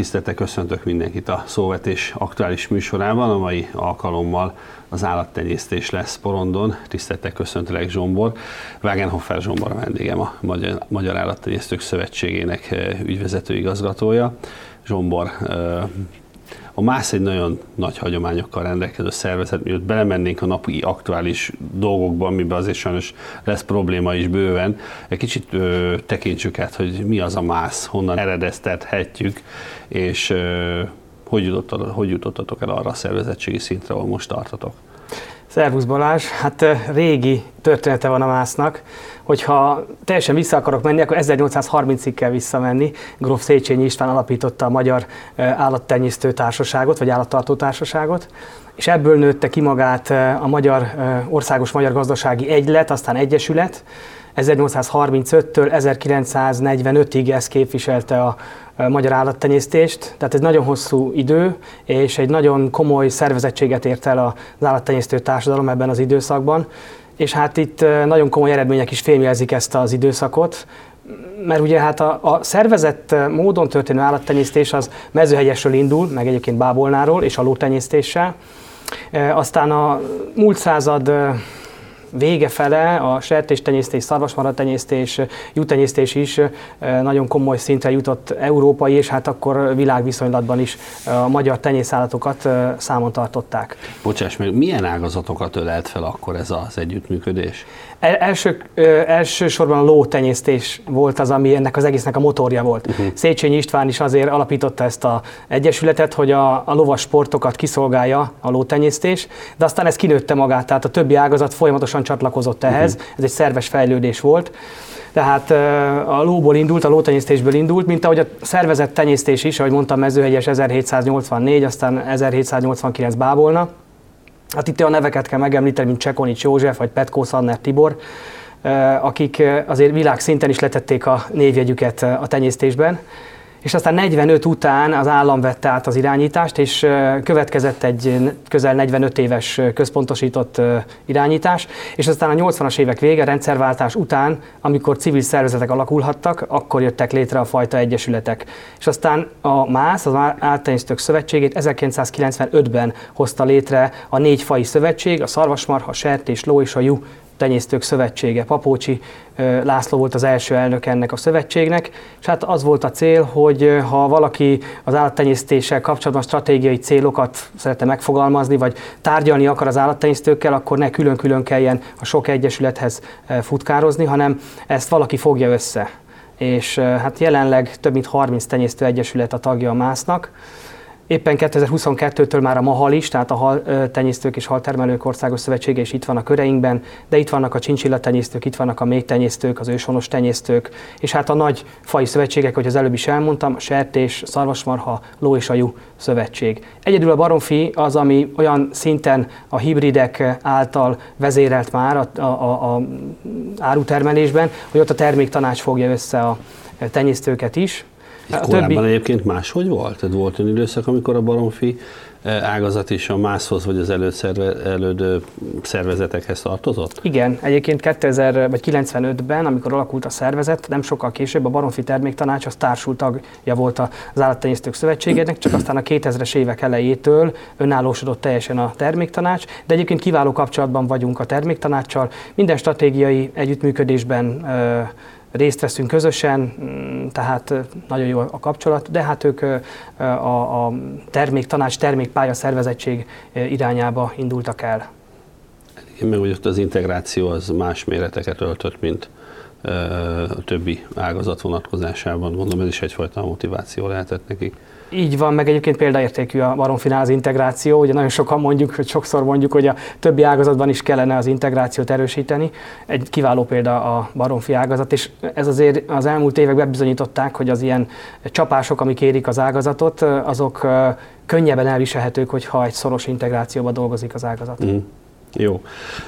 Nagy tisztelettel köszöntök mindenkit a Szóvetés aktuális műsorában. A mai alkalommal az állattenyésztés lesz porondon. Tisztelettel köszöntelek Zsombor. Wagenhofer Zsombor a vendégem, a Magyar, Magyar Állattenyésztők Szövetségének eh, ügyvezető igazgatója. Zsombor, eh, a MÁSZ egy nagyon nagy hagyományokkal rendelkező szervezet, mielőtt belemennénk a napi aktuális dolgokba, amiben azért sajnos lesz probléma is bőven, egy kicsit ö, tekintsük át, hogy mi az a MÁSZ, honnan eredeztethetjük, és ö, hogy, jutott, hogy jutottatok el arra a szervezettségi szintre, ahol most tartotok. Szervusz Balázs, hát régi története van a másznak, hogyha teljesen vissza akarok menni, akkor 1830-ig kell visszamenni. Gróf Széchenyi István alapította a Magyar Állattenyésztő Társaságot, vagy Állattartó Társaságot, és ebből nőtte ki magát a Magyar Országos Magyar Gazdasági Egylet, aztán Egyesület, 1835-től 1945-ig ez képviselte a magyar állattenyésztést, tehát ez nagyon hosszú idő, és egy nagyon komoly szervezettséget ért el az állattenyésztő társadalom ebben az időszakban, és hát itt nagyon komoly eredmények is fémjelzik ezt az időszakot, mert ugye hát a, a szervezett módon történő állattenyésztés az mezőhegyesről indul, meg egyébként bábolnáról és a. Aztán a múlt század vége fele a sertéstenyésztés, szarvasmaratenyésztés, jutenyésztés is nagyon komoly szintre jutott európai, és hát akkor világviszonylatban is a magyar tenyészállatokat számon tartották. Bocsáss meg, milyen ágazatokat ölelt fel akkor ez az együttműködés? Első, elsősorban a lótenyésztés volt az, ami ennek az egésznek a motorja volt. Uh-huh. Széchenyi István is azért alapította ezt a egyesületet, hogy a, a lovas sportokat kiszolgálja a lótenyésztés, de aztán ez kinőtte magát, tehát a többi ágazat folyamatosan csatlakozott ehhez, uh-huh. ez egy szerves fejlődés volt. Tehát a lóból indult, a lótenyésztésből indult, mint ahogy a szervezett tenyésztés is, ahogy mondtam, mezőhegyes 1784, aztán 1789 bábolna. Hát itt a neveket kell megemlíteni, mint Csekonics József, vagy Petkó Szanner Tibor, akik azért világszinten is letették a névjegyüket a tenyésztésben és aztán 45 után az állam vette át az irányítást, és következett egy közel 45 éves központosított irányítás, és aztán a 80-as évek vége, rendszerváltás után, amikor civil szervezetek alakulhattak, akkor jöttek létre a fajta egyesületek. És aztán a MÁSZ, az Általánosztők Szövetségét 1995-ben hozta létre a négy fai szövetség, a szarvasmarha, sertés, ló és a jú Tenyésztők Szövetsége. Papócsi László volt az első elnök ennek a szövetségnek, és hát az volt a cél, hogy ha valaki az állattenyésztéssel kapcsolatban stratégiai célokat szeretne megfogalmazni, vagy tárgyalni akar az állattenyésztőkkel, akkor ne külön-külön kelljen a sok egyesülethez futkározni, hanem ezt valaki fogja össze. És hát jelenleg több mint 30 tenyésztő egyesület a tagja a MÁSZ-nak, Éppen 2022-től már a MAHAL is, tehát a hal tenyésztők és haltermelők országos szövetsége is itt van a köreinkben, de itt vannak a csincsilla tenyésztők, itt vannak a tenyésztők, az őshonos tenyésztők, és hát a nagy fai szövetségek, hogy az előbb is elmondtam, a sertés, szarvasmarha, ló és ajú szövetség. Egyedül a baromfi az, ami olyan szinten a hibridek által vezérelt már a, a, a, a árutermelésben, hogy ott a terméktanács fogja össze a tenyésztőket is, a korábban többi... egyébként máshogy volt? Tehát volt olyan időszak, amikor a baromfi eh, ágazat is a mászhoz vagy az előszerve, elődő szervezetekhez tartozott? Igen, egyébként 2000 vagy 95-ben, amikor alakult a szervezet, nem sokkal később a Baromfi Terméktanács az társult tagja volt az Állattenyésztők Szövetségének, csak aztán a 2000-es évek elejétől önállósodott teljesen a terméktanács, de egyébként kiváló kapcsolatban vagyunk a terméktanáccsal, minden stratégiai együttműködésben részt veszünk közösen, mm, tehát nagyon jó a kapcsolat, de hát ők a, a termék tanács, termékpálya szervezettség irányába indultak el. Én meg hogy ott az integráció az más méreteket öltött, mint a többi ágazat vonatkozásában. Gondolom ez is egyfajta motiváció lehetett nekik. Így van, meg egyébként példaértékű a baromfinál az integráció. Ugye nagyon sokan mondjuk, hogy sokszor mondjuk, hogy a többi ágazatban is kellene az integrációt erősíteni. Egy kiváló példa a baromfi ágazat, és ez azért az elmúlt években bizonyították, hogy az ilyen csapások, amik érik az ágazatot, azok könnyebben elviselhetők, hogyha egy szoros integrációban dolgozik az ágazat. Mm. Jó.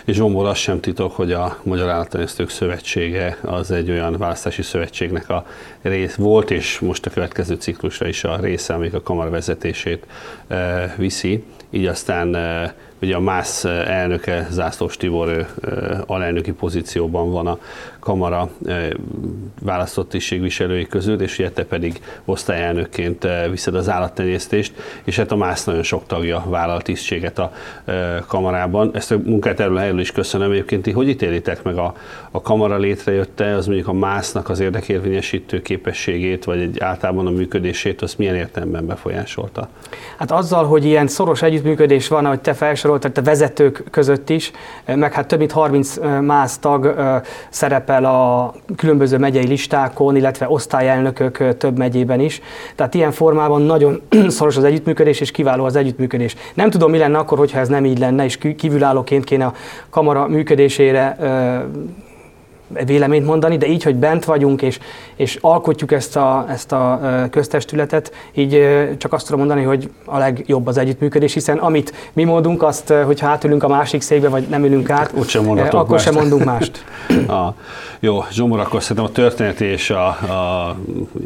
És Zsombor, az sem titok, hogy a Magyar Állattenyésztők Szövetsége az egy olyan választási szövetségnek a rész volt, és most a következő ciklusra is a része, amik a kamar vezetését e, viszi. Így aztán e, hogy a MÁSZ elnöke, Zászlós Tibor alelnöki pozícióban van a kamara választott tisztségviselői között, és ugye te pedig osztályelnökként viszed az állattenyésztést, és hát a MÁSZ nagyon sok tagja vállal tisztséget a kamarában. Ezt a munkát erről is köszönöm. Egyébként ti hogy ítélitek meg a, a kamara létrejötte, az mondjuk a MÁSZ-nak az érdekérvényesítő képességét, vagy egy általában a működését, azt milyen értelemben befolyásolta? Hát azzal, hogy ilyen szoros együttműködés van, ahogy te felsoroltad, a vezetők között is, meg hát több mint 30 MÁSZ tag szerepel a különböző megyei listákon, illetve osztályelnökök több megyében is. Tehát ilyen formában nagyon szoros az együttműködés, és kiváló az együttműködés. Nem tudom, mi lenne akkor, hogyha ez nem így lenne, és kívülállóként kéne a kamara működésére véleményt mondani, de így, hogy bent vagyunk és, és alkotjuk ezt a, ezt a köztestületet, így csak azt tudom mondani, hogy a legjobb az együttműködés, hiszen amit mi mondunk, azt, hogyha átülünk a másik székbe, vagy nem ülünk át, Ott sem akkor mást. sem mondunk mást. a, jó, Zsomor, akkor szerintem a történet és a, a,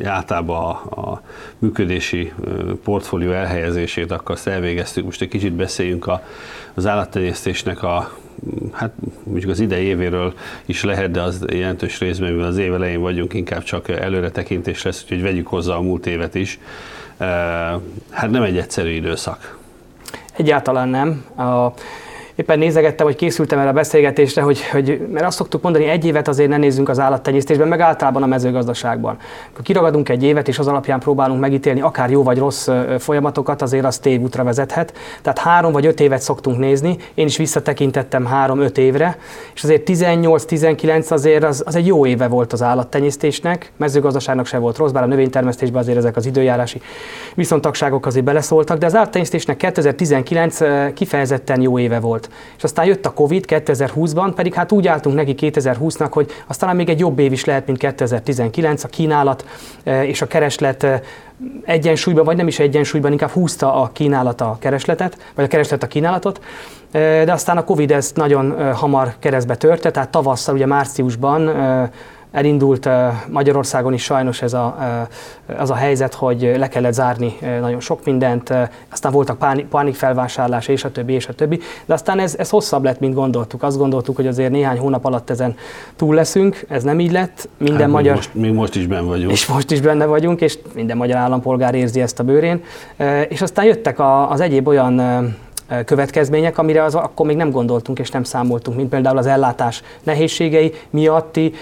általában a, a működési portfólió elhelyezését akkor azt elvégeztük. Most egy kicsit beszéljünk a, az állattenyésztésnek a hát mondjuk az idei évéről is lehet, de az jelentős részben, mivel az év elején vagyunk, inkább csak előre tekintés lesz, úgyhogy vegyük hozzá a múlt évet is. Hát nem egy egyszerű időszak. Egyáltalán nem. A éppen nézegettem, hogy készültem erre a beszélgetésre, hogy, hogy mert azt szoktuk mondani, egy évet azért ne nézzünk az állattenyésztésben, meg általában a mezőgazdaságban. Ha kiragadunk egy évet, és az alapján próbálunk megítélni akár jó vagy rossz folyamatokat, azért az tévútra vezethet. Tehát három vagy öt évet szoktunk nézni, én is visszatekintettem három-öt évre, és azért 18-19 azért az, az egy jó éve volt az állattenyésztésnek, mezőgazdaságnak se volt rossz, bár a növénytermesztésben azért ezek az időjárási viszontagságok azért beleszóltak, de az állattenyésztésnek 2019 kifejezetten jó éve volt. És aztán jött a Covid 2020-ban, pedig hát úgy álltunk neki 2020-nak, hogy aztán még egy jobb év is lehet, mint 2019, a kínálat e, és a kereslet e, egyensúlyban, vagy nem is egyensúlyban, inkább húzta a kínálat a keresletet, vagy a kereslet a kínálatot, e, de aztán a Covid ezt nagyon hamar keresztbe törte, tehát tavasszal, ugye márciusban elindult Magyarországon is sajnos ez a, az a helyzet, hogy le kellett zárni nagyon sok mindent, aztán voltak pánik, pánikfelvásárlás, és a többi, és a többi, de aztán ez, ez hosszabb lett, mint gondoltuk. Azt gondoltuk, hogy azért néhány hónap alatt ezen túl leszünk, ez nem így lett. Minden hát, magyar... Most, még most is benne vagyunk. És most is benne vagyunk, és minden magyar állampolgár érzi ezt a bőrén. És aztán jöttek az egyéb olyan következmények, amire az akkor még nem gondoltunk és nem számoltunk, mint például az ellátás nehézségei miatti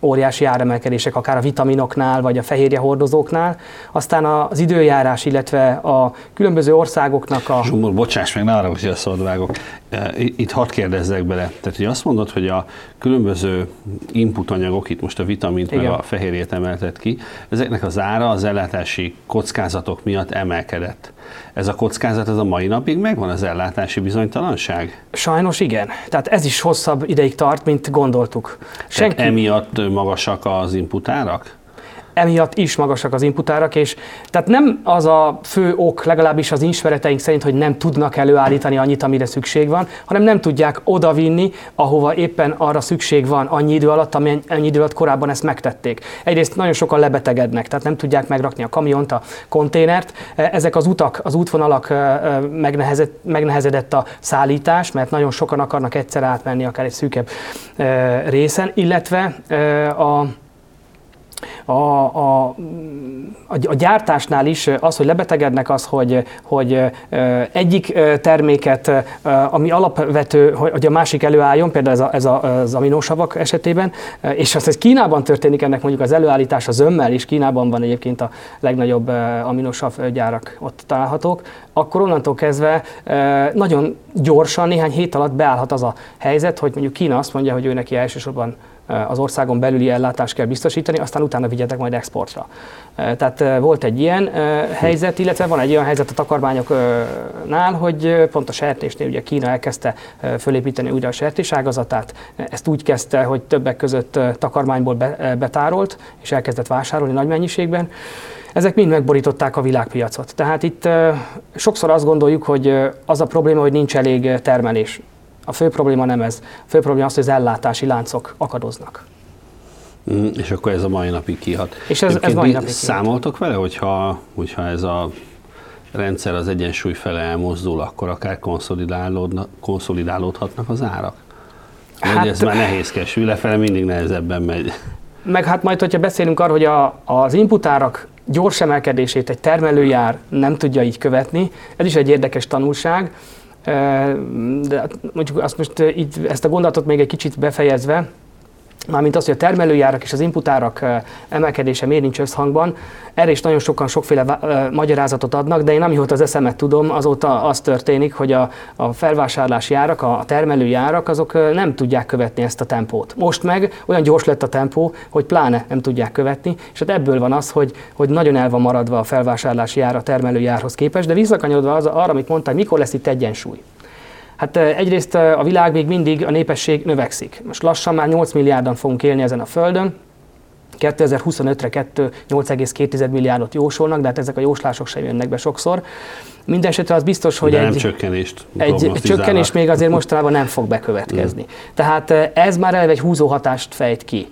óriási áremelkedések, akár a vitaminoknál, vagy a fehérje hordozóknál. Aztán az időjárás, illetve a különböző országoknak a... Zsumor, bocsáss meg, ne arra, hogy a vágok. Itt hadd kérdezzek bele. Tehát, hogy azt mondod, hogy a különböző inputanyagok, itt most a vitamint, Igen. meg a fehérjét emeltet ki, ezeknek az ára az ellátási kockázatok miatt emelkedett. Ez a kockázat ez a mai napig megvan, az ellátási bizonytalanság? Sajnos igen. Tehát ez is hosszabb ideig tart, mint gondoltuk. Senki... Tehát emiatt magasak az inputárak? Emiatt is magasak az inputárak, és tehát nem az a fő ok, legalábbis az ismereteink szerint, hogy nem tudnak előállítani annyit, amire szükség van, hanem nem tudják odavinni, ahova éppen arra szükség van annyi idő alatt, amennyi idő alatt korábban ezt megtették. Egyrészt nagyon sokan lebetegednek, tehát nem tudják megrakni a kamiont, a konténert. Ezek az utak, az útvonalak megnehezedett, megnehezedett a szállítás, mert nagyon sokan akarnak egyszer átmenni akár egy szűkebb részen, illetve a a, a, a gyártásnál is az, hogy lebetegednek, az, hogy, hogy egyik terméket, ami alapvető, hogy a másik előálljon, például ez, a, ez a, az aminósavak esetében, és az, hogy Kínában történik ennek mondjuk az előállítás a zömmel, és Kínában van egyébként a legnagyobb aminósav gyárak ott találhatók, akkor onnantól kezdve nagyon gyorsan, néhány hét alatt beállhat az a helyzet, hogy mondjuk Kína azt mondja, hogy ő neki elsősorban az országon belüli ellátást kell biztosítani, aztán utána vigyetek majd exportra. Tehát volt egy ilyen helyzet, illetve van egy olyan helyzet a takarmányoknál, hogy pont a sertésnél ugye Kína elkezdte fölépíteni újra a sertéságazatát. Ezt úgy kezdte, hogy többek között takarmányból betárolt, és elkezdett vásárolni nagy mennyiségben. Ezek mind megborították a világpiacot. Tehát itt sokszor azt gondoljuk, hogy az a probléma, hogy nincs elég termelés. A fő probléma nem ez. A fő probléma az, hogy az ellátási láncok akadoznak. Mm, és akkor ez a mai napig kihat. És ez, ez mai napig kihat. Számoltok vele, hogyha, hogyha ez a rendszer az egyensúly fele elmozdul, akkor akár konszolidálódhatnak az árak? Vagy hát, ez már nehézkes, lefele mindig nehezebben megy. Meg hát majd, hogyha beszélünk arról, hogy a, az inputárak gyors emelkedését egy termelőjár nem tudja így követni, ez is egy érdekes tanulság, de hát mondjuk azt most így, ezt a gondolatot még egy kicsit befejezve, mármint az, hogy a termelőjárak és az inputárak emelkedése miért nincs összhangban. Erre is nagyon sokan sokféle magyarázatot adnak, de én amióta az eszemet tudom, azóta az történik, hogy a, a felvásárlási árak, a termelői árak, azok nem tudják követni ezt a tempót. Most meg olyan gyors lett a tempó, hogy pláne nem tudják követni, és hát ebből van az, hogy, hogy nagyon el van maradva a felvásárlási ár a termelői árhoz képest, de visszakanyarodva az, arra, amit mondtam, mikor lesz itt egyensúly. Hát egyrészt a világ még mindig, a népesség növekszik. Most lassan már 8 milliárdan fogunk élni ezen a Földön, 2025-re 8,2 milliárdot jósolnak, de hát ezek a jóslások sem jönnek be sokszor. Mindenesetre az biztos, hogy De egy, nem csökkenést egy, csökkenés még azért mostanában nem fog bekövetkezni. Mm. Tehát ez már eleve egy húzó hatást fejt ki.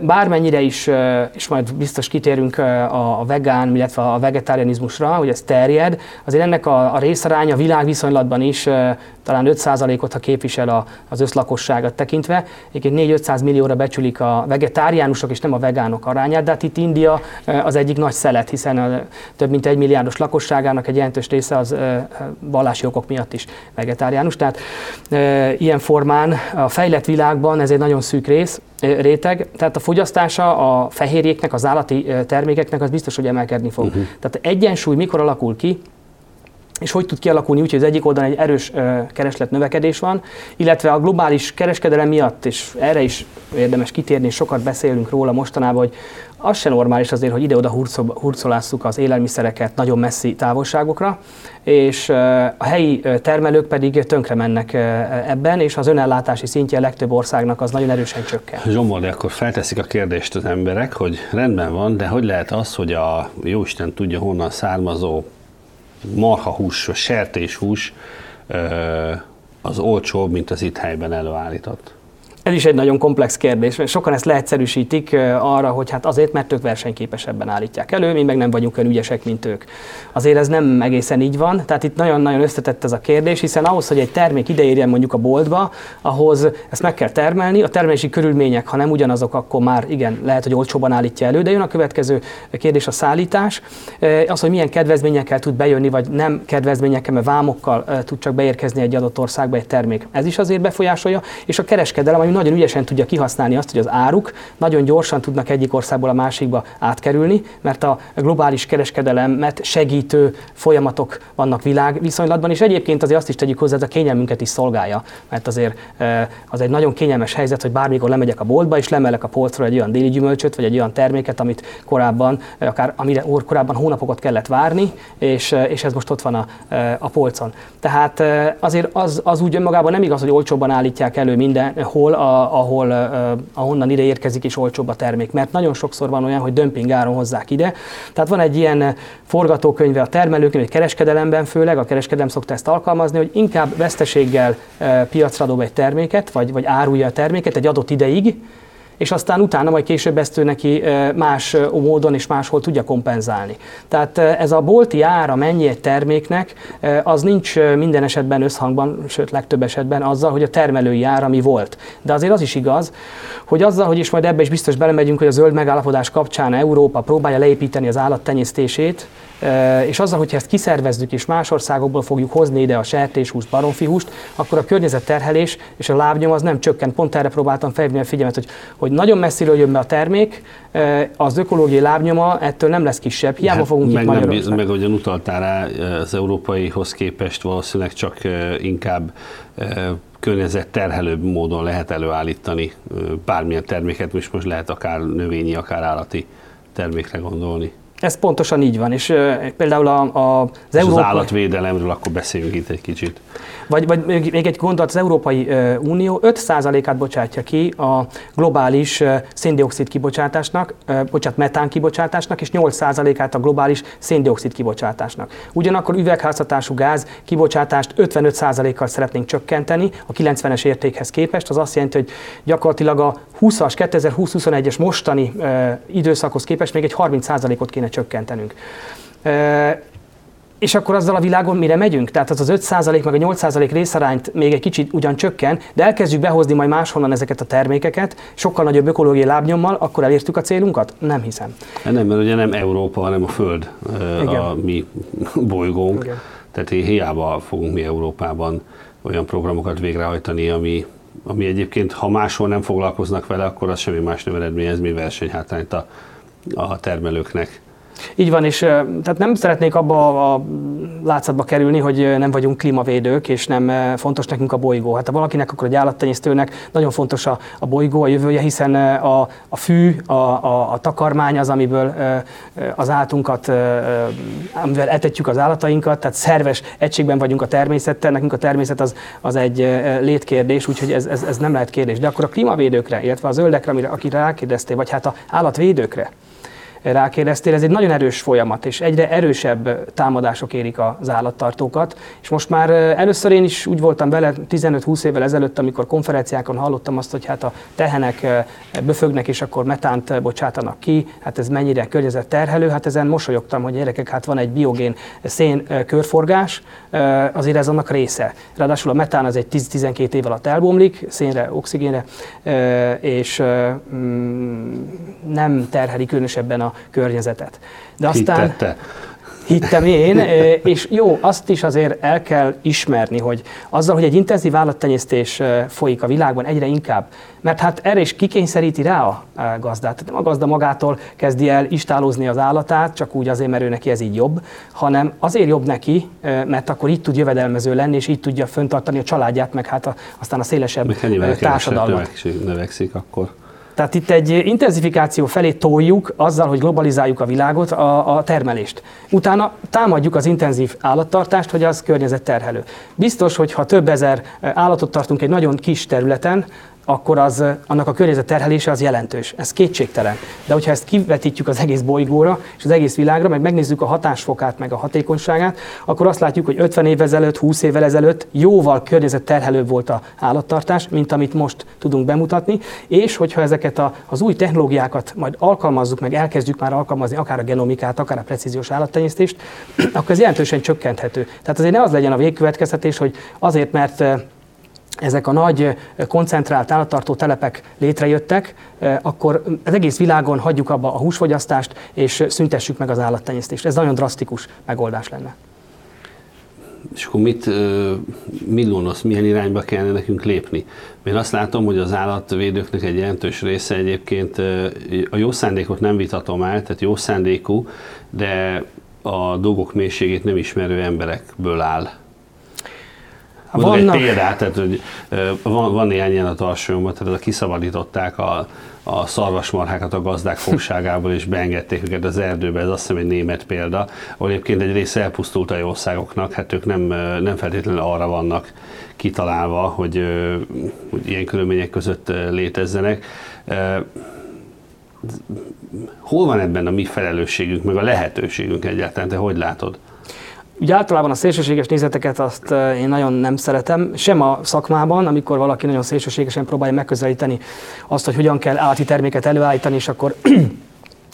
Bármennyire is, és majd biztos kitérünk a vegán, illetve a vegetarianizmusra, hogy ez terjed, azért ennek a, a részaránya világviszonylatban is talán 5%-ot, ha képvisel az összlakosságot tekintve. Egyébként 4-500 millióra becsülik a vegetáriánusok és nem a vegánok arányát, de hát itt India az egyik nagy szelet, hiszen a több mint egy milliárdos lakosságának egy jelentős része az vallási okok miatt is vegetáriánus. Tehát ilyen formán a fejlett világban ez egy nagyon szűk rész, réteg, tehát a fogyasztása a fehérjéknek, az állati termékeknek az biztos, hogy emelkedni fog. Uh-huh. Tehát egyensúly mikor alakul ki, és hogy tud kialakulni úgy, hogy az egyik oldalon egy erős kereslet növekedés van, illetve a globális kereskedelem miatt, és erre is érdemes kitérni, és sokat beszélünk róla mostanában, hogy az se normális azért, hogy ide-oda hurcolásszuk az élelmiszereket nagyon messzi távolságokra, és a helyi termelők pedig tönkre mennek ebben, és az önellátási szintje a legtöbb országnak az nagyon erősen csökken. Zsombor, akkor felteszik a kérdést az emberek, hogy rendben van, de hogy lehet az, hogy a jóisten tudja honnan származó marhahús, sertéshús az olcsóbb, mint az itt helyben előállított? Ez is egy nagyon komplex kérdés, mert sokan ezt leegyszerűsítik arra, hogy hát azért, mert ők versenyképesebben állítják elő, mi meg nem vagyunk olyan ügyesek, mint ők. Azért ez nem egészen így van, tehát itt nagyon-nagyon összetett ez a kérdés, hiszen ahhoz, hogy egy termék ideérjen mondjuk a boltba, ahhoz ezt meg kell termelni, a termelési körülmények, ha nem ugyanazok, akkor már igen, lehet, hogy olcsóban állítja elő, de jön a következő kérdés a szállítás, az, hogy milyen kedvezményekkel tud bejönni, vagy nem kedvezményekkel, mert vámokkal tud csak beérkezni egy adott országba egy termék. Ez is azért befolyásolja, és a kereskedelem, ami nagyon ügyesen tudja kihasználni azt, hogy az áruk nagyon gyorsan tudnak egyik országból a másikba átkerülni, mert a globális kereskedelemet segítő folyamatok vannak világviszonylatban, és egyébként azért azt is tegyük hozzá, ez a kényelmünket is szolgálja, mert azért az egy nagyon kényelmes helyzet, hogy bármikor lemegyek a boltba, és lemelek a polcra egy olyan déli gyümölcsöt, vagy egy olyan terméket, amit korábban, akár amire korábban hónapokat kellett várni, és, és ez most ott van a, a polcon. Tehát azért az, az úgy önmagában nem igaz, hogy olcsóbban állítják elő mindenhol a, ahol, ahonnan ide érkezik és olcsóbb a termék. Mert nagyon sokszor van olyan, hogy dömping áron hozzák ide. Tehát van egy ilyen forgatókönyve a termelőknél, vagy kereskedelemben főleg, a kereskedelem szokta ezt alkalmazni, hogy inkább veszteséggel piacra dob egy terméket, vagy, vagy árulja a terméket egy adott ideig, és aztán utána majd később ezt ő neki más módon és máshol tudja kompenzálni. Tehát ez a bolti ára mennyi egy terméknek, az nincs minden esetben összhangban, sőt legtöbb esetben azzal, hogy a termelői ára mi volt. De azért az is igaz, hogy azzal, hogy is majd ebbe is biztos belemegyünk, hogy a zöld megállapodás kapcsán Európa próbálja leépíteni az állattenyésztését, és azzal, hogyha ezt kiszervezzük és más országokból fogjuk hozni ide a sertéshúst, baromfihúst, akkor a környezetterhelés és a lábnyom az nem csökken. Pont erre próbáltam felhívni a figyelmet, hogy, hogy nagyon messziről jön be a termék, az ökológiai lábnyoma ettől nem lesz kisebb. Hiába hát fogunk meg itt. Nem, meg ahogyan utaltál rá, az európaihoz képest valószínűleg csak inkább környezetterhelőbb módon lehet előállítani bármilyen terméket, most most lehet akár növényi, akár állati termékre gondolni. Ez pontosan így van, és uh, például a, a, az, és európai... az állatvédelemről akkor beszéljünk itt egy kicsit. Vagy, vagy még egy gondolat, az Európai Unió 5%-át bocsátja ki a globális széndiokszid kibocsátásnak, bocsát, metán kibocsátásnak, és 8%-át a globális széndiokszid kibocsátásnak. Ugyanakkor üvegházhatású gáz kibocsátást 55%-kal szeretnénk csökkenteni a 90-es értékhez képest. Az azt jelenti, hogy gyakorlatilag a 20-as, 2020-21-es mostani időszakhoz képest még egy 30%-ot kéne csökkentenünk és akkor azzal a világon mire megyünk? Tehát az az 5% meg a 8% részarányt még egy kicsit ugyan csökken, de elkezdjük behozni majd máshonnan ezeket a termékeket, sokkal nagyobb ökológiai lábnyommal, akkor elértük a célunkat? Nem hiszem. Nem, mert ugye nem Európa, hanem a Föld Igen. a mi bolygónk. Igen. Tehát hiába fogunk mi Európában olyan programokat végrehajtani, ami, ami egyébként, ha máshol nem foglalkoznak vele, akkor az semmi más nem eredményez, mi versenyhátrányt a, a termelőknek. Így van, és tehát nem szeretnék abba a látszatba kerülni, hogy nem vagyunk klímavédők, és nem fontos nekünk a bolygó. Hát ha valakinek, akkor egy állattenyésztőnek nagyon fontos a, a bolygó, a jövője, hiszen a, a fű, a, a, a takarmány az, amiből az állatunkat, amivel etetjük az állatainkat, tehát szerves egységben vagyunk a természettel, nekünk a természet az, az egy létkérdés, úgyhogy ez, ez, ez nem lehet kérdés. De akkor a klímavédőkre, illetve a zöldekre, amire, akire rákérdeztél, vagy hát a állatvédőkre, rákérdeztél, ez egy nagyon erős folyamat, és egyre erősebb támadások érik az állattartókat. És most már először én is úgy voltam vele 15-20 évvel ezelőtt, amikor konferenciákon hallottam azt, hogy hát a tehenek böfögnek, és akkor metánt bocsátanak ki, hát ez mennyire terhelő, hát ezen mosolyogtam, hogy gyerekek, hát van egy biogén szén körforgás, azért ez annak része. Ráadásul a metán az egy 10-12 év alatt elbomlik, szénre, oxigénre, és mm, nem terheli különösebben a környezetet. De aztán... Hittette. Hittem én, és jó, azt is azért el kell ismerni, hogy azzal, hogy egy intenzív állattenyésztés folyik a világban egyre inkább, mert hát erre is kikényszeríti rá a gazdát. Tehát nem a gazda magától kezdi el istálozni az állatát, csak úgy azért, mert ő neki ez így jobb, hanem azért jobb neki, mert akkor így tud jövedelmező lenni, és így tudja föntartani a családját, meg hát a, aztán a szélesebb meg társadalmat. növekszik akkor. Tehát itt egy intenzifikáció felé toljuk azzal, hogy globalizáljuk a világot, a, a termelést. Utána támadjuk az intenzív állattartást, hogy az környezetterhelő. Biztos, hogy ha több ezer állatot tartunk egy nagyon kis területen, akkor az, annak a környezet terhelése az jelentős. Ez kétségtelen. De hogyha ezt kivetítjük az egész bolygóra és az egész világra, meg megnézzük a hatásfokát, meg a hatékonyságát, akkor azt látjuk, hogy 50 évvel ezelőtt, 20 évvel ezelőtt jóval terhelőbb volt a állattartás, mint amit most tudunk bemutatni, és hogyha ezeket a, az új technológiákat majd alkalmazzuk, meg elkezdjük már alkalmazni, akár a genomikát, akár a precíziós állattenyésztést, akkor ez jelentősen csökkenthető. Tehát azért ne az legyen a végkövetkeztetés, hogy azért, mert ezek a nagy koncentrált állattartó telepek létrejöttek, akkor az egész világon hagyjuk abba a húsfogyasztást, és szüntessük meg az állattenyésztést. Ez nagyon drasztikus megoldás lenne. És akkor mit, mit gondolsz, milyen irányba kellene nekünk lépni? Én azt látom, hogy az állatvédőknek egy jelentős része egyébként a jó szándékot nem vitatom el, tehát jó szándékú, de a dolgok mélységét nem ismerő emberekből áll Mondok vannak... egy példát, tehát hogy van, van néhány ilyen a tarsolyomban, tehát kiszabadították a, a szarvasmarhákat a gazdák fogságából, és beengedték őket az erdőbe, ez azt hiszem egy német példa, ahol egyébként egy része elpusztult a országoknak, hát ők nem, nem feltétlenül arra vannak kitalálva, hogy, hogy ilyen körülmények között létezzenek. Hol van ebben a mi felelősségünk, meg a lehetőségünk egyáltalán, te hogy látod? Ugye általában a szélsőséges nézeteket azt én nagyon nem szeretem, sem a szakmában, amikor valaki nagyon szélsőségesen próbálja megközelíteni azt, hogy hogyan kell állati terméket előállítani, és akkor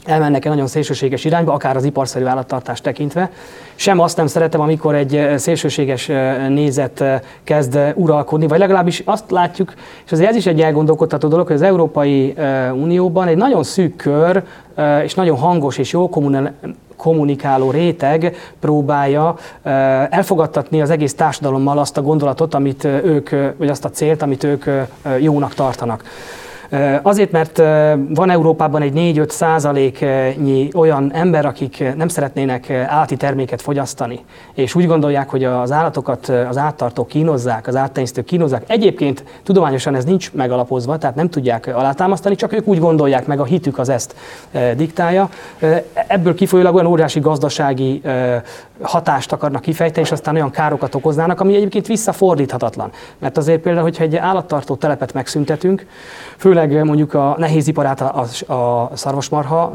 elmennek egy nagyon szélsőséges irányba, akár az iparszerű állattartást tekintve. Sem azt nem szeretem, amikor egy szélsőséges nézet kezd uralkodni, vagy legalábbis azt látjuk, és ez is egy elgondolkodtató dolog, hogy az Európai Unióban egy nagyon szűk kör, és nagyon hangos és jó kommunikáló réteg próbálja elfogadtatni az egész társadalommal azt a gondolatot, amit ők, vagy azt a célt, amit ők jónak tartanak. Azért, mert van Európában egy 4-5 százaléknyi olyan ember, akik nem szeretnének állati terméket fogyasztani, és úgy gondolják, hogy az állatokat az áttartók kínozzák, az áttenyésztők kínozzák. Egyébként tudományosan ez nincs megalapozva, tehát nem tudják alátámasztani, csak ők úgy gondolják, meg a hitük az ezt diktálja. Ebből kifolyólag olyan óriási gazdasági hatást akarnak kifejteni, és aztán olyan károkat okoznának, ami egyébként visszafordíthatatlan. Mert azért például, hogyha egy állattartó telepet megszüntetünk, főleg mondjuk a nehéziparát, a, a szarvasmarha,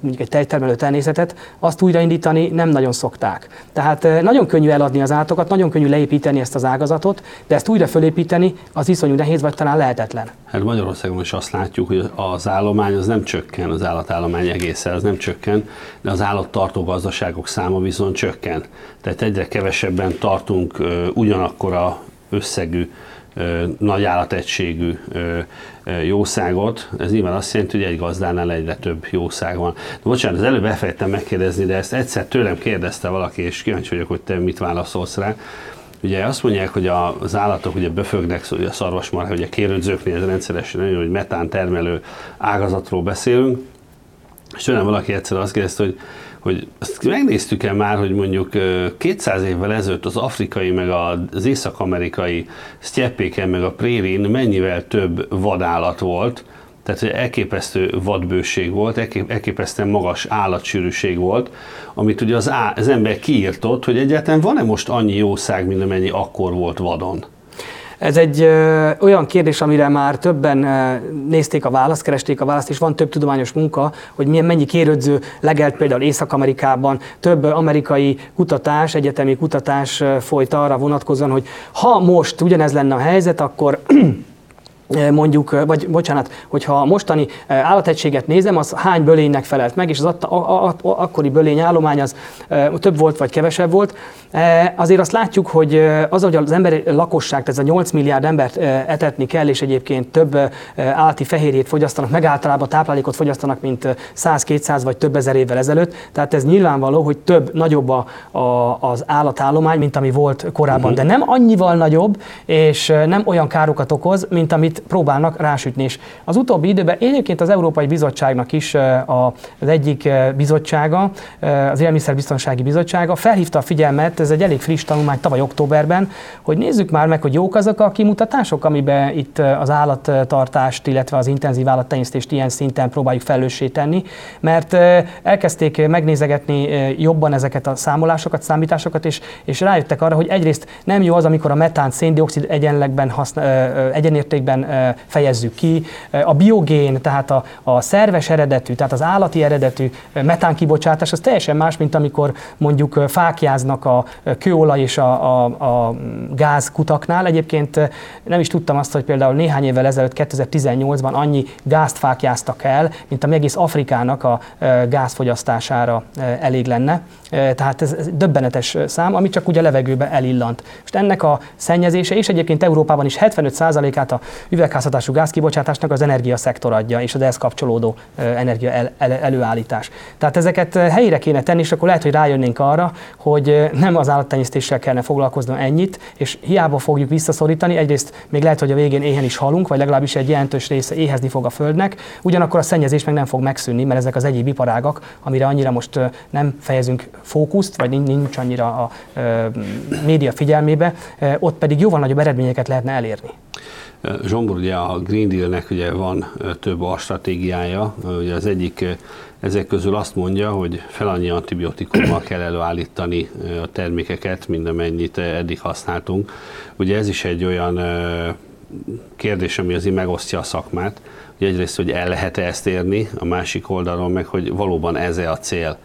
mondjuk egy tejtermelő természetet, azt újraindítani nem nagyon szokták. Tehát nagyon könnyű eladni az állatokat, nagyon könnyű leépíteni ezt az ágazatot, de ezt újra fölépíteni az iszonyú nehéz, vagy talán lehetetlen. Hát Magyarországon is azt látjuk, hogy az állomány az nem csökken, az állatállomány egészen az nem csökken, de az állattartó gazdaságok száma viszont csökken. Tehát egyre kevesebben tartunk ugyanakkor a összegű nagy állategységű jószágot, ez nyilván azt jelenti, hogy egy gazdánál egyre több jószág van. De bocsánat, az előbb elfelejtettem megkérdezni, de ezt egyszer tőlem kérdezte valaki, és kíváncsi vagyok, hogy te mit válaszolsz rá. Ugye azt mondják, hogy az állatok ugye befögnek, a szarvasmarha, ugye kérődzőknél ez rendszeresen hogy metán termelő ágazatról beszélünk, és tőlem valaki egyszer azt kérdezte, hogy hogy azt megnéztük-e már, hogy mondjuk 200 évvel ezelőtt az afrikai, meg az észak-amerikai sztyeppéken, meg a prérin mennyivel több vadállat volt, tehát hogy elképesztő vadbőség volt, elképesztően magas állatsűrűség volt, amit ugye az, á, az ember kiírtott, hogy egyáltalán van-e most annyi jószág, mint amennyi akkor volt vadon? Ez egy ö, olyan kérdés, amire már többen ö, nézték a választ, keresték a választ, és van több tudományos munka, hogy milyen mennyi kérődző legelt például Észak-Amerikában. Több amerikai kutatás, egyetemi kutatás folyt arra vonatkozóan, hogy ha most ugyanez lenne a helyzet, akkor mondjuk, vagy bocsánat, hogyha a mostani állategységet nézem, az hány bölénynek felelt meg, és az atta, a, a, a, akkori bölényállomány az több volt vagy kevesebb volt. Azért azt látjuk, hogy az, hogy az emberi lakosság, tehát ez a 8 milliárd embert etetni kell, és egyébként több állati fehérjét fogyasztanak, meg általában táplálékot fogyasztanak, mint 100-200 vagy több ezer évvel ezelőtt. Tehát ez nyilvánvaló, hogy több, nagyobb a, a, az állatállomány, mint ami volt korábban. Uh-huh. De nem annyival nagyobb, és nem olyan károkat okoz, mint amit próbálnak rásütni. És az utóbbi időben egyébként az Európai Bizottságnak is az egyik bizottsága, az Élelmiszerbiztonsági Bizottsága felhívta a figyelmet, ez egy elég friss tanulmány tavaly októberben, hogy nézzük már meg, hogy jók azok a kimutatások, amiben itt az állattartást, illetve az intenzív állattenyésztést ilyen szinten próbáljuk felelőssé tenni, mert elkezdték megnézegetni jobban ezeket a számolásokat, számításokat, és, és rájöttek arra, hogy egyrészt nem jó az, amikor a metán széndiokszid egyenlegben használ, egyenértékben fejezzük ki. A biogén, tehát a, a szerves eredetű, tehát az állati eredetű metánkibocsátás, az teljesen más, mint amikor mondjuk fákjáznak a kőolaj és a, a, a gázkutaknál. Egyébként nem is tudtam azt, hogy például néhány évvel ezelőtt, 2018-ban annyi gázt fákjáztak el, mint ami egész Afrikának a gázfogyasztására elég lenne. Tehát ez, döbbenetes szám, ami csak ugye a levegőbe elillant. Most ennek a szennyezése, és egyébként Európában is 75%-át a üvegházhatású gázkibocsátásnak az energiaszektor adja, és az ehhez kapcsolódó energia el, el, előállítás. Tehát ezeket helyére kéne tenni, és akkor lehet, hogy rájönnénk arra, hogy nem az állattenyésztéssel kellene foglalkozni ennyit, és hiába fogjuk visszaszorítani, egyrészt még lehet, hogy a végén éhen is halunk, vagy legalábbis egy jelentős része éhezni fog a földnek, ugyanakkor a szennyezés meg nem fog megszűnni, mert ezek az egyéb iparágak, amire annyira most nem fejezünk fókuszt, vagy nincs annyira a média figyelmébe, ott pedig jóval nagyobb eredményeket lehetne elérni. Zsombor, ugye a Green Deal-nek ugye van több a stratégiája, ugye az egyik ezek közül azt mondja, hogy fel annyi antibiotikummal kell előállítani a termékeket, mint amennyit eddig használtunk. Ugye ez is egy olyan kérdés, ami azért megosztja a szakmát, hogy egyrészt, hogy el lehet-e ezt érni, a másik oldalon meg, hogy valóban ez a cél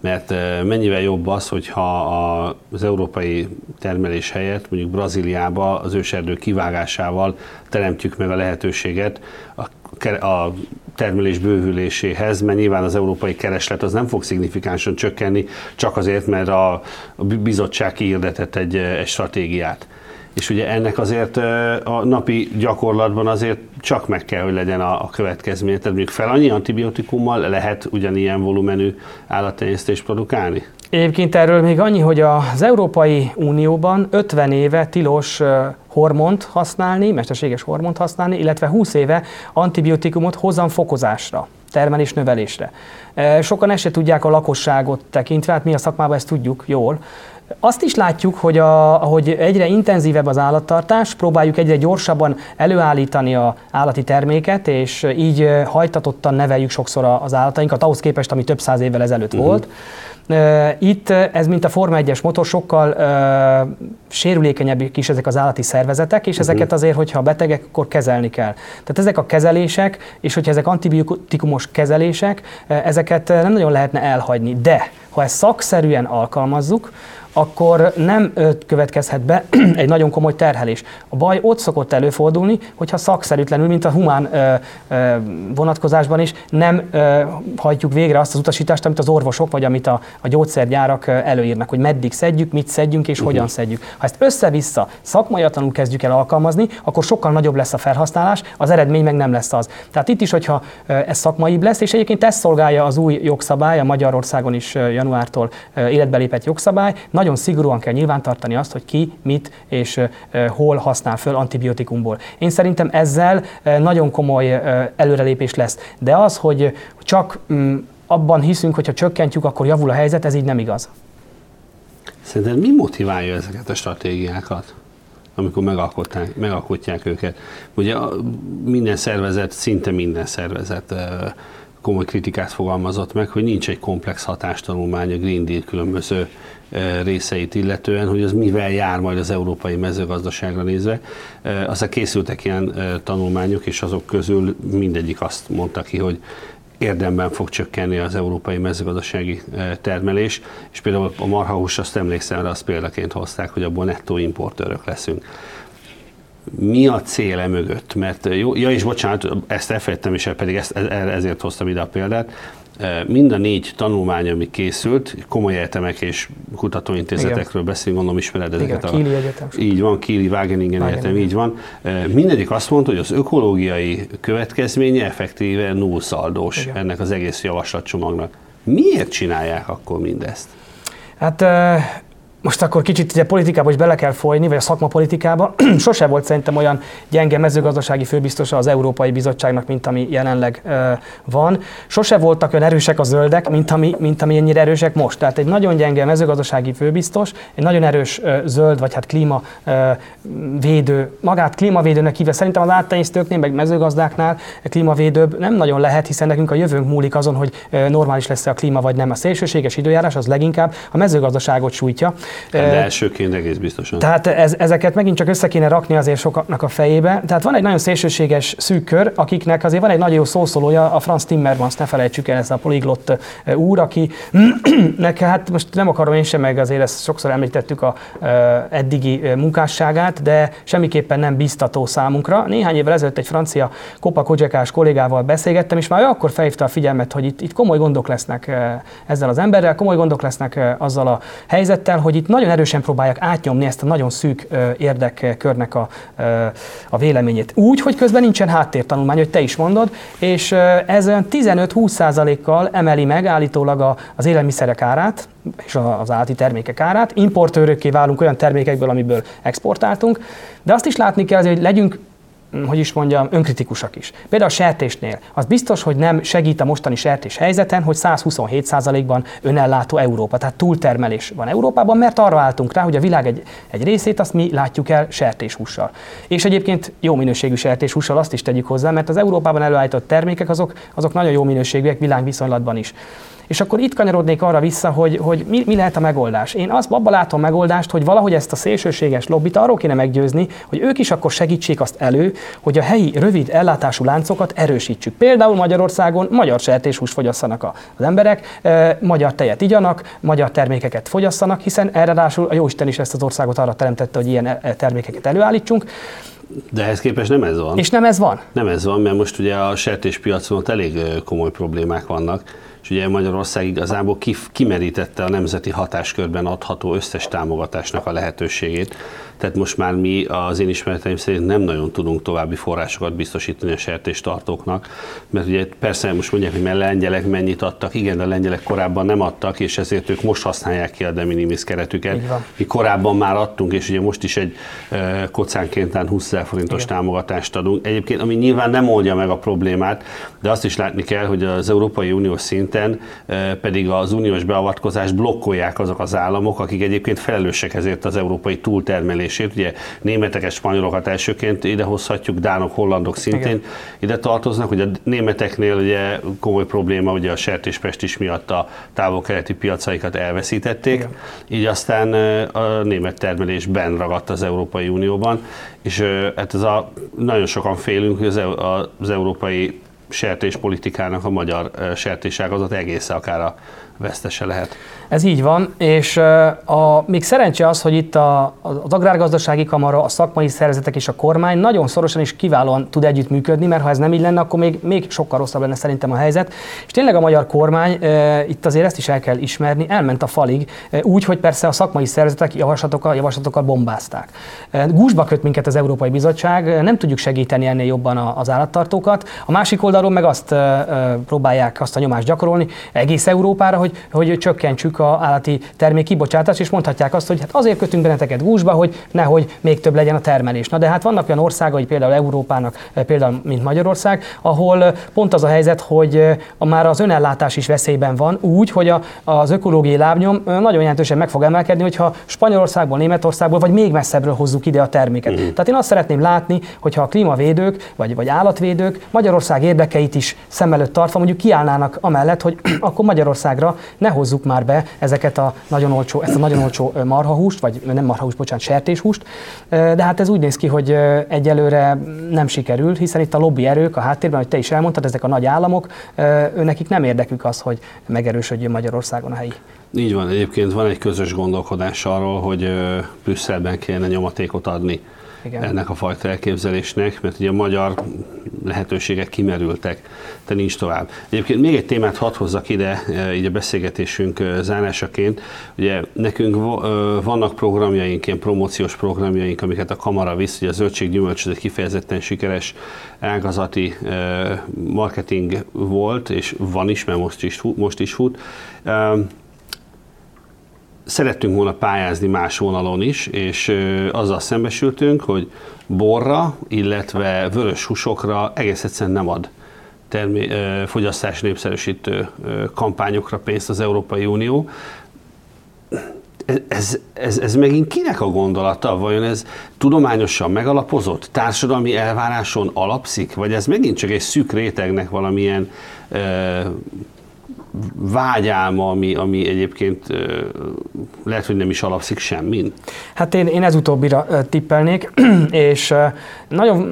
mert mennyivel jobb az, hogyha az európai termelés helyett mondjuk Brazíliába az őserdő kivágásával teremtjük meg a lehetőséget a termelés bővüléséhez, mert nyilván az európai kereslet az nem fog szignifikánsan csökkenni, csak azért, mert a bizottság kiirdetett egy, egy stratégiát és ugye ennek azért a napi gyakorlatban azért csak meg kell, hogy legyen a, a következménye. Tehát mondjuk fel annyi antibiotikummal lehet ugyanilyen volumenű állattenyésztést produkálni? Egyébként erről még annyi, hogy az Európai Unióban 50 éve tilos hormont használni, mesterséges hormont használni, illetve 20 éve antibiotikumot fokozásra termelés növelésre. Sokan ezt se tudják a lakosságot tekintve, hát mi a szakmában ezt tudjuk jól, azt is látjuk, hogy a, ahogy egyre intenzívebb az állattartás, próbáljuk egyre gyorsabban előállítani a állati terméket, és így hajtatottan neveljük sokszor az állatainkat, ahhoz képest, ami több száz évvel ezelőtt uh-huh. volt. Itt ez, mint a Forma 1-es motor, sokkal uh, sérülékenyebbek is ezek az állati szervezetek, és uh-huh. ezeket azért, hogyha betegek, akkor kezelni kell. Tehát ezek a kezelések, és hogyha ezek antibiotikumos kezelések, ezeket nem nagyon lehetne elhagyni. De ha ezt szakszerűen alkalmazzuk, akkor nem következhet be egy nagyon komoly terhelés. A baj ott szokott előfordulni, hogyha szakszerűtlenül, mint a humán vonatkozásban is, nem hajtjuk végre azt az utasítást, amit az orvosok vagy amit a, a gyógyszergyárak előírnak, hogy meddig szedjük, mit szedjünk és uh-huh. hogyan szedjük. Ha ezt össze-vissza szakmaiatlanul kezdjük el alkalmazni, akkor sokkal nagyobb lesz a felhasználás, az eredmény meg nem lesz az. Tehát itt is, hogyha ez szakmaibb lesz, és egyébként ezt szolgálja az új jogszabály, a Magyarországon is januártól életbe lépett jogszabály, nagyon szigorúan kell nyilvántartani azt, hogy ki, mit és hol használ föl antibiotikumból. Én szerintem ezzel nagyon komoly előrelépés lesz. De az, hogy csak mm, abban hiszünk, hogy ha csökkentjük, akkor javul a helyzet, ez így nem igaz. Szerinted mi motiválja ezeket a stratégiákat? amikor megalkotják, megalkotják őket. Ugye minden szervezet, szinte minden szervezet komoly kritikát fogalmazott meg, hogy nincs egy komplex hatástanulmány a Green Deal különböző részeit illetően, hogy az mivel jár majd az európai mezőgazdaságra nézve. Aztán készültek ilyen tanulmányok, és azok közül mindegyik azt mondta ki, hogy érdemben fog csökkenni az európai mezőgazdasági termelés, és például a marhahús, azt emlékszem, azt példaként hozták, hogy abból nettó importőrök leszünk mi a cél e mögött? Mert jó, ja és bocsánat, ezt elfelejtettem, és pedig ezt, ezért hoztam ide a példát. Mind a négy tanulmány, ami készült, komoly egyetemek és kutatóintézetekről beszélünk, gondolom ismered ezeket. Igen, a, Kili Egyetem. Így van, Kili, Wageningen Egyetem, így van. Mindegyik azt mondta, hogy az ökológiai következménye effektíve nullszaldós ennek az egész javaslatcsomagnak. Miért csinálják akkor mindezt? Hát most akkor kicsit ugye politikába is bele kell folyni, vagy a szakmapolitikába. Sose volt szerintem olyan gyenge mezőgazdasági főbiztosa az Európai Bizottságnak, mint ami jelenleg uh, van. Sose voltak olyan erősek a zöldek, mint ami, mint ami ennyire erősek most. Tehát egy nagyon gyenge mezőgazdasági főbiztos, egy nagyon erős uh, zöld, vagy hát klímavédő, magát klímavédőnek hívja. Szerintem az áttenyésztőknél, meg mezőgazdáknál klímavédőbb nem nagyon lehet, hiszen nekünk a jövőnk múlik azon, hogy normális lesz a klíma, vagy nem. A szélsőséges időjárás az leginkább a mezőgazdaságot sújtja. De elsőként egész biztosan. Tehát ez, ezeket megint csak össze kéne rakni azért sokaknak a fejébe. Tehát van egy nagyon szélsőséges szűk kör, akiknek azért van egy nagyon jó szószólója, a Franz Timmermans, ne felejtsük el, ez a poliglott úr, aki neki, hát most nem akarom én sem, meg azért ezt sokszor említettük a eddigi munkásságát, de semmiképpen nem biztató számunkra. Néhány évvel ezelőtt egy francia Kopa Kodzsekás kollégával beszélgettem, és már akkor felhívta a figyelmet, hogy itt, itt komoly gondok lesznek ezzel az emberrel, komoly gondok lesznek azzal a helyzettel, hogy itt nagyon erősen próbálják átnyomni ezt a nagyon szűk érdekkörnek a, a véleményét. Úgy, hogy közben nincsen háttértanulmány, hogy te is mondod, és ez olyan 15-20%-kal emeli meg állítólag az élelmiszerek árát, és az állati termékek árát. Importőrökké válunk olyan termékekből, amiből exportáltunk, de azt is látni kell, hogy legyünk hogy is mondjam, önkritikusak is. Például a sertésnél. Az biztos, hogy nem segít a mostani sertés helyzeten, hogy 127%-ban önellátó Európa, tehát túltermelés van Európában, mert arra álltunk rá, hogy a világ egy, egy részét azt mi látjuk el sertéshússal. És egyébként jó minőségű sertéshússal azt is tegyük hozzá, mert az Európában előállított termékek azok, azok nagyon jó minőségűek világviszonylatban is. És akkor itt kanyarodnék arra vissza, hogy, hogy mi, mi lehet a megoldás. Én azt abban látom megoldást, hogy valahogy ezt a szélsőséges lobbit arról kéne meggyőzni, hogy ők is akkor segítsék azt elő, hogy a helyi rövid ellátású láncokat erősítsük. Például Magyarországon magyar sertéshúst fogyasszanak az emberek, magyar tejet igyanak, magyar termékeket fogyasszanak, hiszen erre rásul a Jóisten is ezt az országot arra teremtette, hogy ilyen e, termékeket előállítsunk. De ehhez képest nem ez van. És nem ez van? Nem ez van, mert most ugye a sertéspiacon ott elég komoly problémák vannak és ugye Magyarország igazából kimerítette a nemzeti hatáskörben adható összes támogatásnak a lehetőségét. Tehát most már mi az én ismereteim szerint nem nagyon tudunk további forrásokat biztosítani a sertéstartóknak, mert ugye persze most mondják, hogy mert lengyelek mennyit adtak, igen, de a lengyelek korábban nem adtak, és ezért ők most használják ki a de minimis keretüket. Mi korábban már adtunk, és ugye most is egy kocánként 20 ezer forintos igen. támogatást adunk. Egyébként, ami nyilván nem oldja meg a problémát, de azt is látni kell, hogy az Európai Unió szinte szinten pedig az uniós beavatkozást blokkolják azok az államok, akik egyébként felelősek ezért az európai túltermelésért. Ugye németeket, spanyolokat elsőként idehozhatjuk, dánok, hollandok szintén Igen. ide tartoznak. Ugye a németeknél ugye komoly probléma, ugye a sertéspestis miatt a távol-keleti piacaikat elveszítették, Igen. így aztán a német termelés benn ragadt az Európai Unióban, és hát ez a, nagyon sokan félünk, hogy az, az európai sertéspolitikának a magyar sertéságazat egészen akár a vesztese lehet. Ez így van, és a, még szerencse az, hogy itt a, az agrárgazdasági kamara, a szakmai szervezetek és a kormány nagyon szorosan és kiválóan tud együttműködni, mert ha ez nem így lenne, akkor még, még sokkal rosszabb lenne szerintem a helyzet. És tényleg a magyar kormány, e, itt azért ezt is el kell ismerni, elment a falig, e, úgy, hogy persze a szakmai szervezetek javaslatokkal, javaslatokkal bombázták. E, gúzsba köt minket az Európai Bizottság, nem tudjuk segíteni ennél jobban az állattartókat. A másik oldalról meg azt próbálják azt a nyomást gyakorolni egész Európára, hogy, hogy csökkentsük a állati termék kibocsátás, és mondhatják azt, hogy hát azért kötünk benneteket gúzsba, hogy nehogy még több legyen a termelés. Na de hát vannak olyan országai, például Európának, például mint Magyarország, ahol pont az a helyzet, hogy a már az önellátás is veszélyben van, úgy, hogy a, az ökológiai lábnyom nagyon jelentősen meg fog emelkedni, hogyha Spanyolországból, Németországból vagy még messzebbről hozzuk ide a terméket. Mm. Tehát én azt szeretném látni, hogyha a klímavédők vagy, vagy állatvédők Magyarország érdekeit is szem előtt tartva mondjuk kiállnának amellett, hogy akkor Magyarországra ne hozzuk már be ezeket a nagyon olcsó, ezt a nagyon olcsó marhahúst, vagy nem marhahúst, bocsánat, sertéshúst, de hát ez úgy néz ki, hogy egyelőre nem sikerül, hiszen itt a lobby erők a háttérben, hogy te is elmondtad, ezek a nagy államok, nekik nem érdekük az, hogy megerősödjön Magyarországon a helyi. Így van, egyébként van egy közös gondolkodás arról, hogy Brüsszelben kéne nyomatékot adni igen. ennek a fajta elképzelésnek, mert ugye a magyar lehetőségek kimerültek, de nincs tovább. Egyébként még egy témát hadd hozzak ide, e, így a beszélgetésünk e, zárásaként. Ugye nekünk e, vannak programjaink, ilyen promóciós programjaink, amiket a kamara visz, ugye a zöldséggyümölcs egy kifejezetten sikeres ágazati marketing volt, és van is, mert most is, most is fut szerettünk volna pályázni más vonalon is, és azzal szembesültünk, hogy borra, illetve vörös húsokra egész egyszerűen nem ad termé- fogyasztás népszerűsítő kampányokra pénzt az Európai Unió. Ez, ez, ez megint kinek a gondolata? Vajon ez tudományosan megalapozott, társadalmi elváráson alapszik, vagy ez megint csak egy szűk rétegnek valamilyen vágyálma, ami, ami egyébként lehet, hogy nem is alapszik semmin? Hát én, én ez utóbbira tippelnék, és nagyon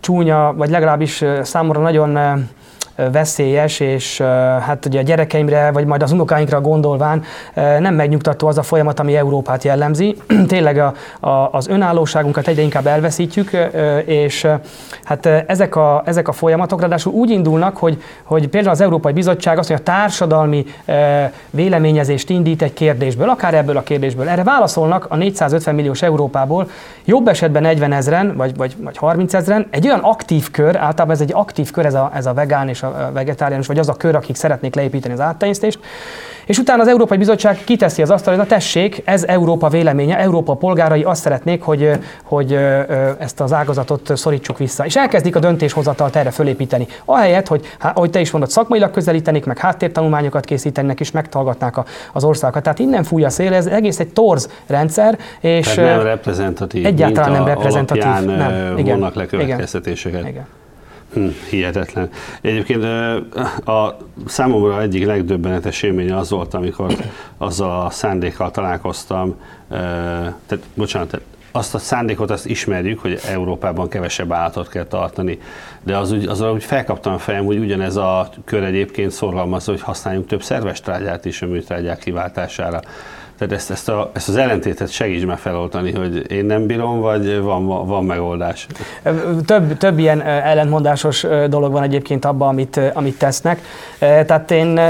csúnya, vagy legalábbis számomra nagyon veszélyes, és hát ugye a gyerekeimre, vagy majd az unokáinkra gondolván nem megnyugtató az a folyamat, ami Európát jellemzi. Tényleg a, a, az önállóságunkat egyre inkább elveszítjük, és hát ezek a, ezek a folyamatok ráadásul úgy indulnak, hogy, hogy például az Európai Bizottság azt mondja, a társadalmi véleményezést indít egy kérdésből, akár ebből a kérdésből. Erre válaszolnak a 450 milliós Európából, jobb esetben 40 ezeren, vagy, vagy, vagy 30 ezeren, egy olyan aktív kör, általában ez egy aktív kör, ez a, ez a vegán és a a vegetáriánus, vagy az a kör, akik szeretnék leépíteni az áttenyésztést. És utána az Európai Bizottság kiteszi az asztalra, hogy na tessék, ez Európa véleménye, Európa polgárai azt szeretnék, hogy, hogy ezt az ágazatot szorítsuk vissza. És elkezdik a döntéshozatalt erre fölépíteni. Ahelyett, hogy, ahogy te is mondod, szakmailag közelítenik, meg háttértanulmányokat készítenek, és megtalgatnák az országokat. Tehát innen fúj a szél, ez egész egy torz rendszer. És Tehát nem reprezentatív. Egyáltalán nem reprezentatív. Nem. Igen. vonnak le következtetéseket. Igen. Igen. Hm, hihetetlen. Egyébként a számomra egyik legdöbbenetes élménye az volt, amikor azzal a szándékkal találkoztam, tehát bocsánat, azt a szándékot azt ismerjük, hogy Európában kevesebb állatot kell tartani, de az úgy, az úgy felkaptam a fejem, hogy ugyanez a kör egyébként szorgalmazza, hogy használjunk több szerves trágyát is a műtrágyák kiváltására. Tehát ezt, ezt, a, ezt az ellentétet segíts már feloltani, hogy én nem bírom, vagy van, van megoldás. Több, több ilyen ellentmondásos dolog van egyébként abban, amit, amit tesznek. Tehát én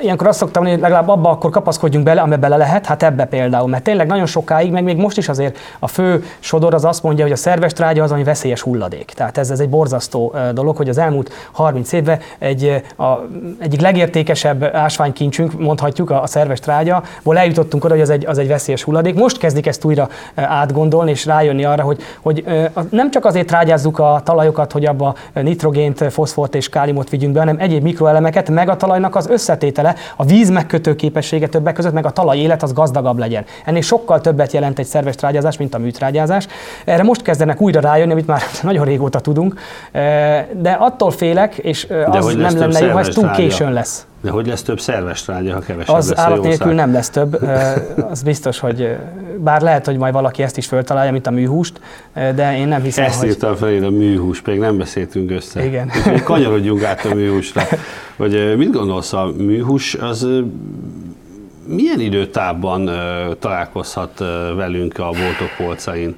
ilyenkor azt szoktam hogy legalább abba akkor kapaszkodjunk bele, amiben bele lehet, hát ebbe például. Mert tényleg nagyon sokáig, meg még most is azért a fő sodor az azt mondja, hogy a szerves trágya az, ami veszélyes hulladék. Tehát ez, ez egy borzasztó dolog, hogy az elmúlt 30 évben egy, a, egyik legértékesebb ásványkincsünk, mondhatjuk, a, a szerves trágya, eljutottunk oda, hogy az egy, az egy veszélyes hulladék. Most kezdik ezt újra átgondolni és rájönni arra, hogy, hogy nem csak azért rágyázzuk a talajokat, hogy abba nitrogént, foszfort és káliumot vigyünk be, hanem egyéb mikroelemeket, meg a talajnak az összetétele, a víz megkötő képessége többek között, meg a talaj élet az gazdagabb legyen. Ennél sokkal többet jelent egy szerves trágyázás, mint a műtrágyázás. Erre most kezdenek újra rájönni, amit már nagyon régóta tudunk, de attól félek, és az nem lenne jó, ha ez túl későn lesz. De hogy lesz több szerves trágya, ha kevesebb Az lesz állat nélkül nem lesz több. Az biztos, hogy bár lehet, hogy majd valaki ezt is föltalálja, mint a műhúst, de én nem hiszem, ezt hogy... Ezt írtam fel én a műhús, még nem beszéltünk össze. Igen. kanyarodjunk át a műhúsra. Vagy mit gondolsz, a műhús az milyen időtávban találkozhat velünk a boltok polcain?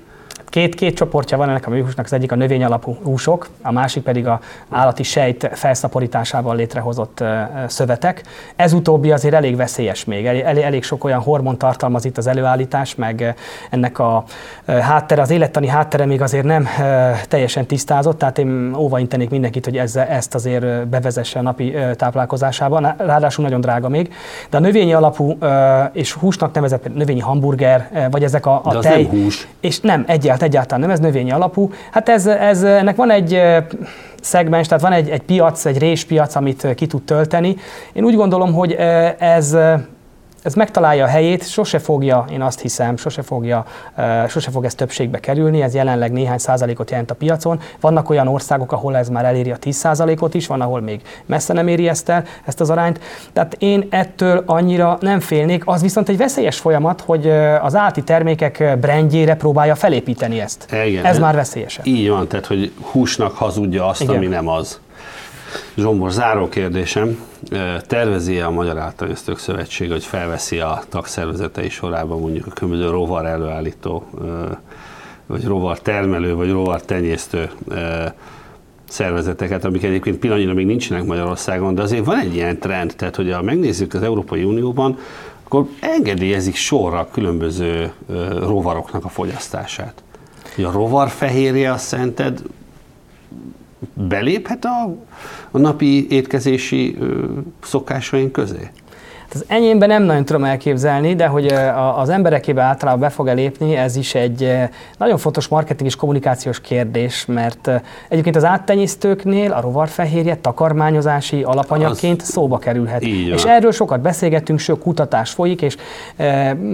Két, két csoportja van ennek a műhúsnak, az egyik a növény alapú húsok, a másik pedig a állati sejt felszaporításával létrehozott szövetek. Ez utóbbi azért elég veszélyes még, elég, elég sok olyan hormon tartalmaz itt az előállítás, meg ennek a háttere, az élettani háttere még azért nem teljesen tisztázott, tehát én óvaintenék mindenkit, hogy ezzel, ezt azért bevezesse a napi táplálkozásában, ráadásul nagyon drága még. De a növényi alapú és húsnak nevezett növényi hamburger, vagy ezek a, a tej, hús. és nem, egyáltalán hát egyáltalán nem, ez növényi alapú. Hát ez, ez, ennek van egy szegmens, tehát van egy, egy piac, egy réspiac, amit ki tud tölteni. Én úgy gondolom, hogy ez ez megtalálja a helyét, sose fogja, én azt hiszem, sose, fogja, sose fog ez többségbe kerülni, ez jelenleg néhány százalékot jelent a piacon. Vannak olyan országok, ahol ez már eléri a 10 százalékot is, van, ahol még messze nem éri ezt el, ezt az arányt. Tehát én ettől annyira nem félnék, az viszont egy veszélyes folyamat, hogy az állati termékek brandjére próbálja felépíteni ezt. Igen, ez már veszélyes. Így van, tehát hogy húsnak hazudja azt, Igen. ami nem az. Zsombor, záró kérdésem. Tervezi-e a Magyar Általánosztők Szövetség, hogy felveszi a tagszervezetei sorában mondjuk a különböző rovar előállító, vagy rovar termelő, vagy rovar tenyésztő szervezeteket, amik egyébként pillanatnyilag még nincsenek Magyarországon, de azért van egy ilyen trend, tehát hogy ha megnézzük az Európai Unióban, akkor engedélyezik sorra különböző rovaroknak a fogyasztását. A rovarfehérje, a szented beléphet a, a napi étkezési ö, szokásaink közé? Az enyémben nem nagyon tudom elképzelni, de hogy az emberekébe általában be fog elépni, ez is egy nagyon fontos marketing és kommunikációs kérdés, mert egyébként az áttenyésztőknél a rovarfehérje takarmányozási alapanyagként az szóba kerülhet. És erről sokat beszélgettünk, sok kutatás folyik, és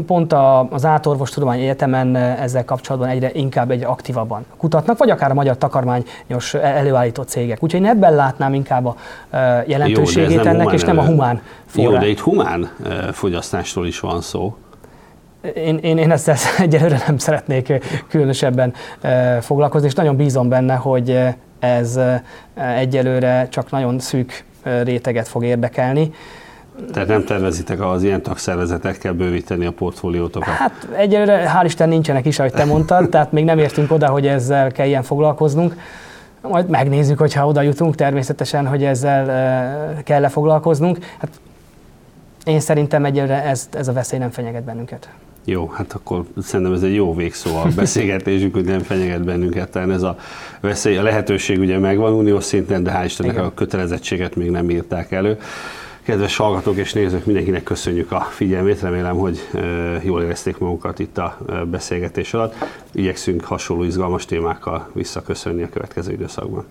pont az Átorvostudományi Egyetemen ezzel kapcsolatban egyre inkább egy aktívabban kutatnak, vagy akár a magyar takarmányos előállító cégek. Úgyhogy én ebben látnám inkább a jelentőségét Jó, ennek, és nem a humán forrás. Jó, de itt humán fogyasztásról is van szó. Én, én, én ezzel egyelőre nem szeretnék különösebben foglalkozni, és nagyon bízom benne, hogy ez egyelőre csak nagyon szűk réteget fog érdekelni. Tehát nem tervezitek az ilyen tagszervezetekkel bővíteni a portfóliótokat? Hát egyelőre hál' Isten nincsenek is, ahogy te mondtad, tehát még nem értünk oda, hogy ezzel kell ilyen foglalkoznunk. Majd megnézzük, hogyha oda jutunk természetesen, hogy ezzel kell-e foglalkoznunk. Hát én szerintem egyelőre ez, ez a veszély nem fenyeget bennünket. Jó, hát akkor szerintem ez egy jó végszó a beszélgetésünk, hogy nem fenyeget bennünket, tehát ez a veszély, a lehetőség ugye megvan uniós szinten, de hál' Istennek a kötelezettséget még nem írták elő. Kedves hallgatók és nézők, mindenkinek köszönjük a figyelmét, remélem, hogy jól érezték magukat itt a beszélgetés alatt. Igyekszünk hasonló izgalmas témákkal visszaköszönni a következő időszakban.